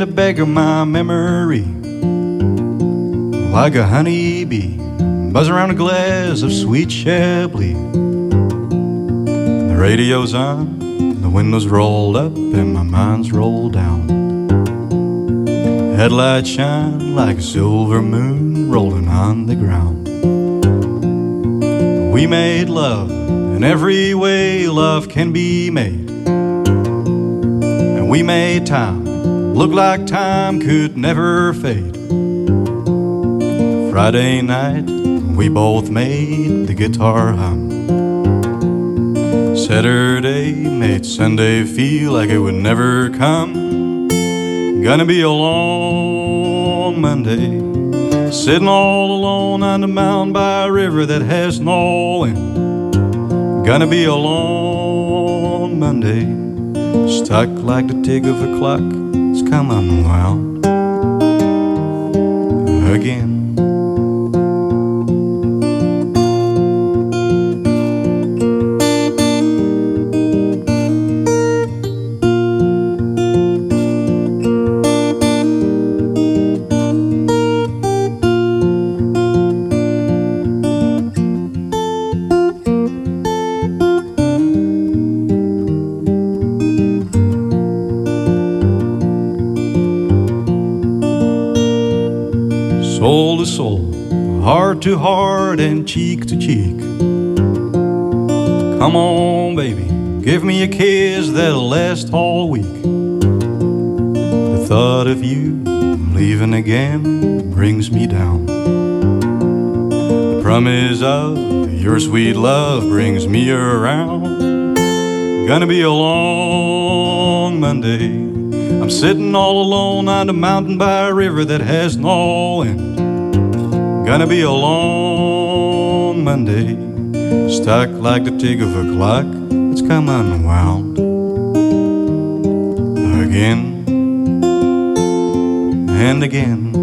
to of my memory. Like a honeybee, buzz around a glass of sweet Chablis. The radio's on, the windows rolled up, and my mind's rolled down. Headlights shine like a silver moon rolling on the ground. We made love in every way love can be made. We made time look like time could never fade. Friday night, we both made the guitar hum. Saturday made Sunday feel like it would never come. Gonna be a long Monday, sitting all alone on the mountain by a river that has no end. Gonna be a long Monday, stuck like the tick of a clock. It's come unwound again. Soul to soul, heart to heart, and cheek to cheek. Come on, baby, give me a kiss that'll last all week. The thought of you leaving again brings me down. The promise of your sweet love brings me around. Gonna be a long Monday. I'm sitting all alone on a mountain by a river that has no end. Gonna be a long Monday, stuck like the tick of a clock that's come unwound again and again.